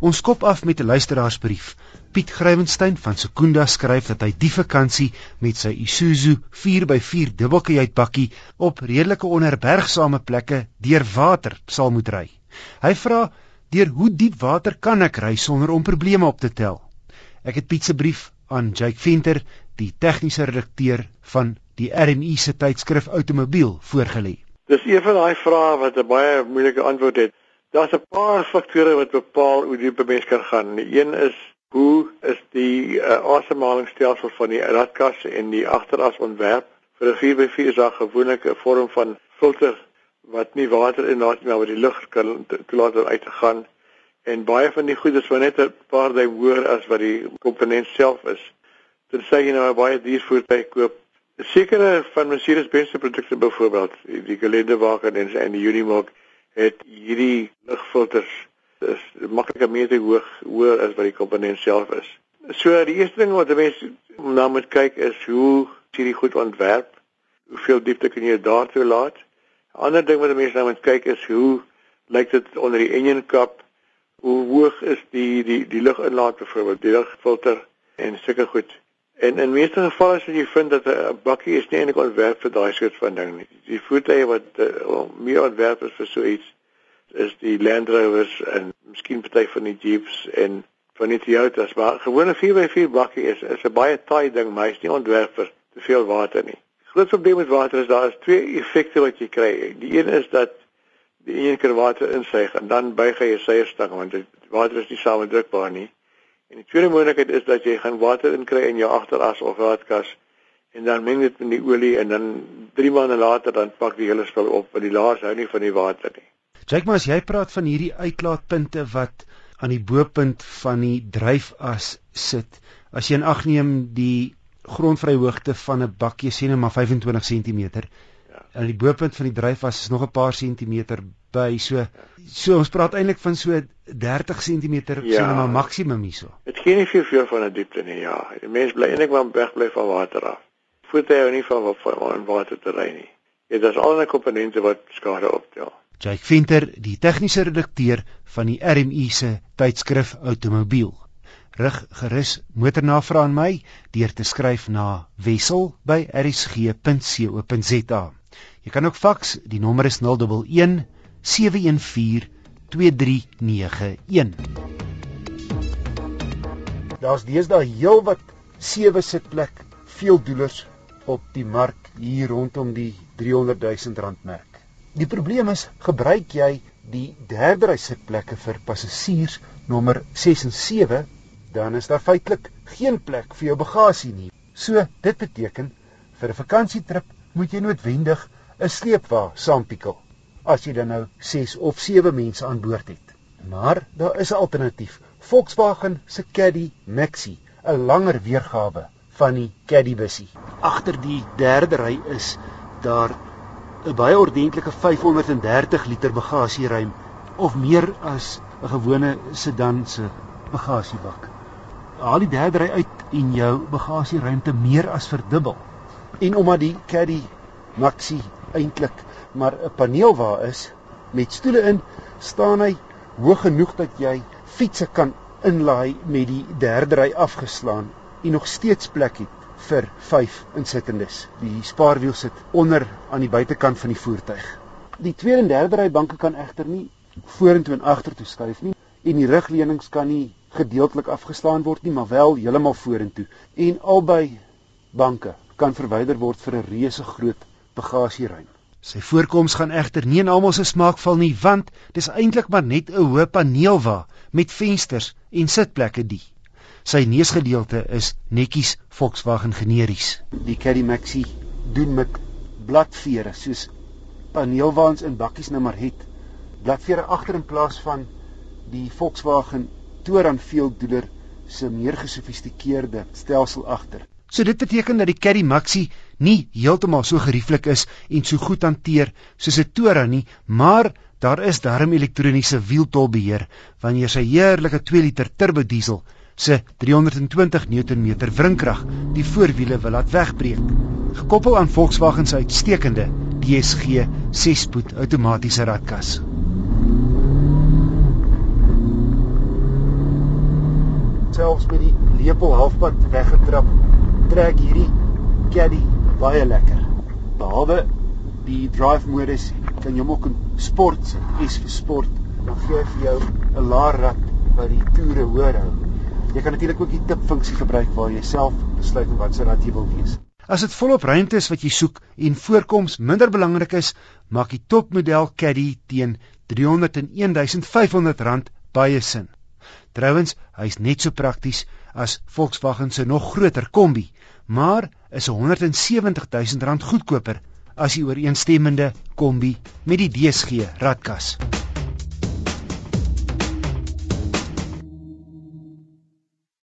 Ons kop af met 'n luisteraarsbrief. Piet Grywenstein van Sekunda skryf dat hy die vakansie met sy Isuzu 4x4 dubbelkajuitbakkie op redelike onderbergsame plekke deur water sal moet ry. Hy vra: "Deur hoe diep water kan ek ry sonder om probleme op te tel?" Ek het Piet se brief aan Jake Venter, die tegniese redakteur van die RMI se tydskrif Outomobiel voorgelê. Dis een van daai vrae wat 'n baie moeilike antwoord het. Daar's 'n paar faktore wat bepaal hoe diep 'n mens kan gaan. Die een is hoe is die uh, asemhalingsstelsel van die radkas en die agteras ontwerp vir 'n 4x4 is daar gewoonlik 'n vorm van filter wat nie water inlaat nie maar wat die lug kan toelaat om uit te gaan en baie van die goedes wat net 'n paar duim hoër as wat die komponent self is. Dit sê jy nou baie duur voertuig koop Sekere van Mercedes-Benz se produkte byvoorbeeld, die gelendewagen en en die Unimog het hierdie lugfilters is makliker meter hoog hoër as wat die komponent self is. So die eerste ding wat mense na moet kyk is hoe hierdie goed ontwerp? Hoeveel diepte kan jy daar toe laat? 'n Ander ding wat mense nou moet kyk is hoe lyk dit onder die engine kap? Hoe hoog is die die die luginlaat byvoorbeeld, die lugfilter en sulke goed. En in meeste gevalle as jy vind dat 'n bakkie is nie eintlik ontwerp vir daai soort van ding nie. Die voertuie wat uh, meer ontwerp is vir so iets is die Land Rovers en miskien party van die Jeeps en van die Toyotas, maar gewone 4x4 bakkie is is 'n baie taai ding, maar hy's nie ontwerp vir te veel water nie. Groot probleem met water is daar is twee effekte wat jy kry. Die een is dat die een keer water insuig en dan buig hy sy seierstang want die water is nie samendrukbaar nie. En die tweede moontlikheid is dat jy gaan water inkry in jou agteras of raadkas en dan meng dit met die olie en dan 3 maande later dan pak die hele spul op want die laas hou nie van die water nie. Kyk maar as jy praat van hierdie uitlaatpunte wat aan die bopunt van die dryfas sit. As jy in ag neem die grondvryhoogte van 'n bakkie sien maar 25 cm. En die bopunt van die dryfas is nog 'n paar sentimeter by so so ons praat eintlik van so 30 cm ja. sien maar maksimum hierso. Dit gee nie veel veel van 'n diepte nie, ja. Die mens bly eintlik maar weg bly van water af. Voete hou nie van van water te ry nie. Dit is al 'n komponente wat skade optel. Jake Venter, die tegniese redakteur van die RMI se tydskrif Outomobiel. Rig gerus motornavraag aan my deur te skryf na wissel@rsg.co.za. Jy kan ook fax, die nommer is 011 714 2391. Daar's deesdae heelwat sewe sitplek veeldoelers op die mark hier rondom die 300 000 rand merk. Die probleem is, gebruik jy die derde ry sitplekke vir passasiers nommer 6 en 7, dan is daar feitelik geen plek vir jou bagasie nie. So, dit beteken vir 'n vakansietrip moet jy noodwendig 'n sleepwa saampiekel as jy dan nou 6 of 7 mense aan boord het. Maar daar is 'n alternatief. Volkswagen se Caddy Maxi, 'n langer weergawe van die Caddy bussie. Agter die derde ry is daar 'n baie ordentlike 530 liter bagasieruim of meer as 'n gewone sedan se bagasiebak. Haal die derde ry uit en jou bagasieruimte meer as verdubbel. En omdat die Caddy Maxi eintlik maar 'n paneelwa is met stoele in, staan hy hoog genoeg dat jy fietsse kan inlaai met die derde ry afgeslaan en nog steeds plek het vir 5 insittendes. Die spaarwiel sit onder aan die buitekant van die voertuig. Die tweede en derde ry banke kan egter nie vorentoe en agtertoe skuif nie en die rugleunings kan nie gedeeltelik afgeslaan word nie, maar wel heeltemal vorentoe. En albei banke kan verwyder word vir 'n reuse groot bagasieruim. Sy voorkoms gaan egter nie in almal se smaak val nie, want dis eintlik maar net 'n hoë paneelwa met vensters en sitplekke die. Sy neusgedeelte is netjies Volkswagen generies. Die Caddy Maxi doen met bladvere soos paneelwaans in bakkies nou maar het. Bladvere agter in plaas van die Volkswagen Touran Field doeler se meer gesofistikeerde stelsel agter. So dit beteken dat die Caddy Maxi nie heeltemal so gerieflik is en so goed hanteer soos 'n Touran nie, maar daar is darm elektroniese wieltolbeheer wanneer sy heerlike 2 liter turbo diesel se 320 Nm wrinkrag die voorwiele wil laat wegbreek. Gekoppel aan Volkswagen se uitstekende DSG 6-spoed outomatiese ratkas. selfs met die lepel halfpad weggetrap, trek hierdie caddy baie lekker. Behalwe die drive modus kan jy hom ook in sport sit. Is vir sport. Dan gee hy vir jou 'n laer rad wat die toere hoër hou. Jy kan natuurlik ook die tip funksie gebruik waar jy self besluit wat se rad jy wil wees. As dit volop ruimte is wat jy soek en voorkoms minder belangrik is, maak die topmodel Caddy teen R301.500 baie sin. Trouwens, hy's net so prakties as Volkswagen se nog groter Kombi, maar is R170 000 goedkoper as die ooreenstemmende Kombi met die DSG radkas.